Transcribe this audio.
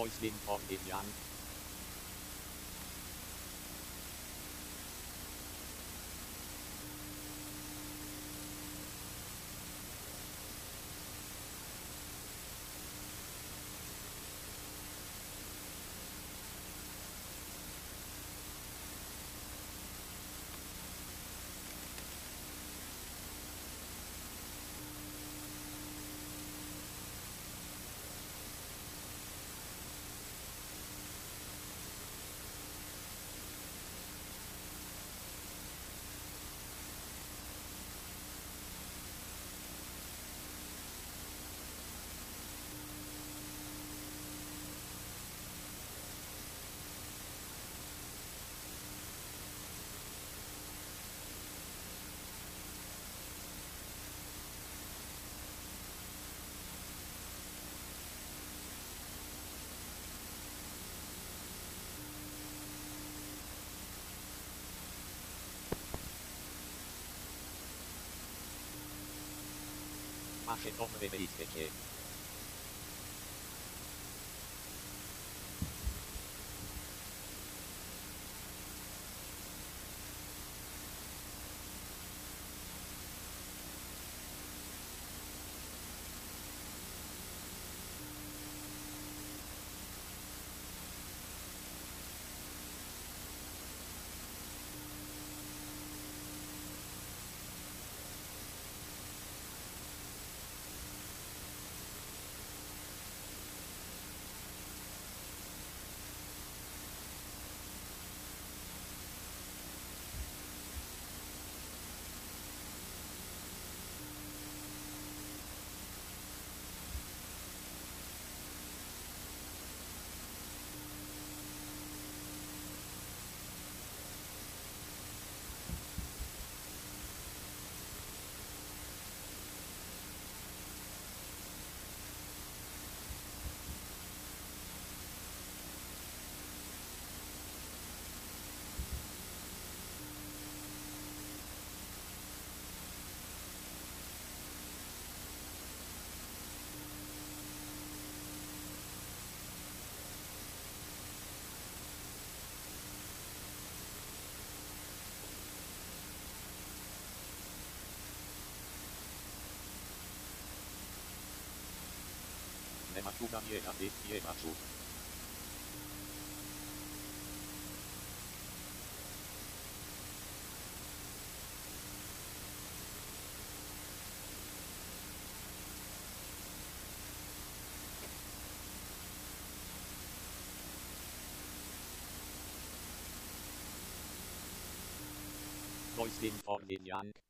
Läuschen vor dem Jan. Taschenummer 17. Tematuna mie na de, mie machu. Voice in den Genial.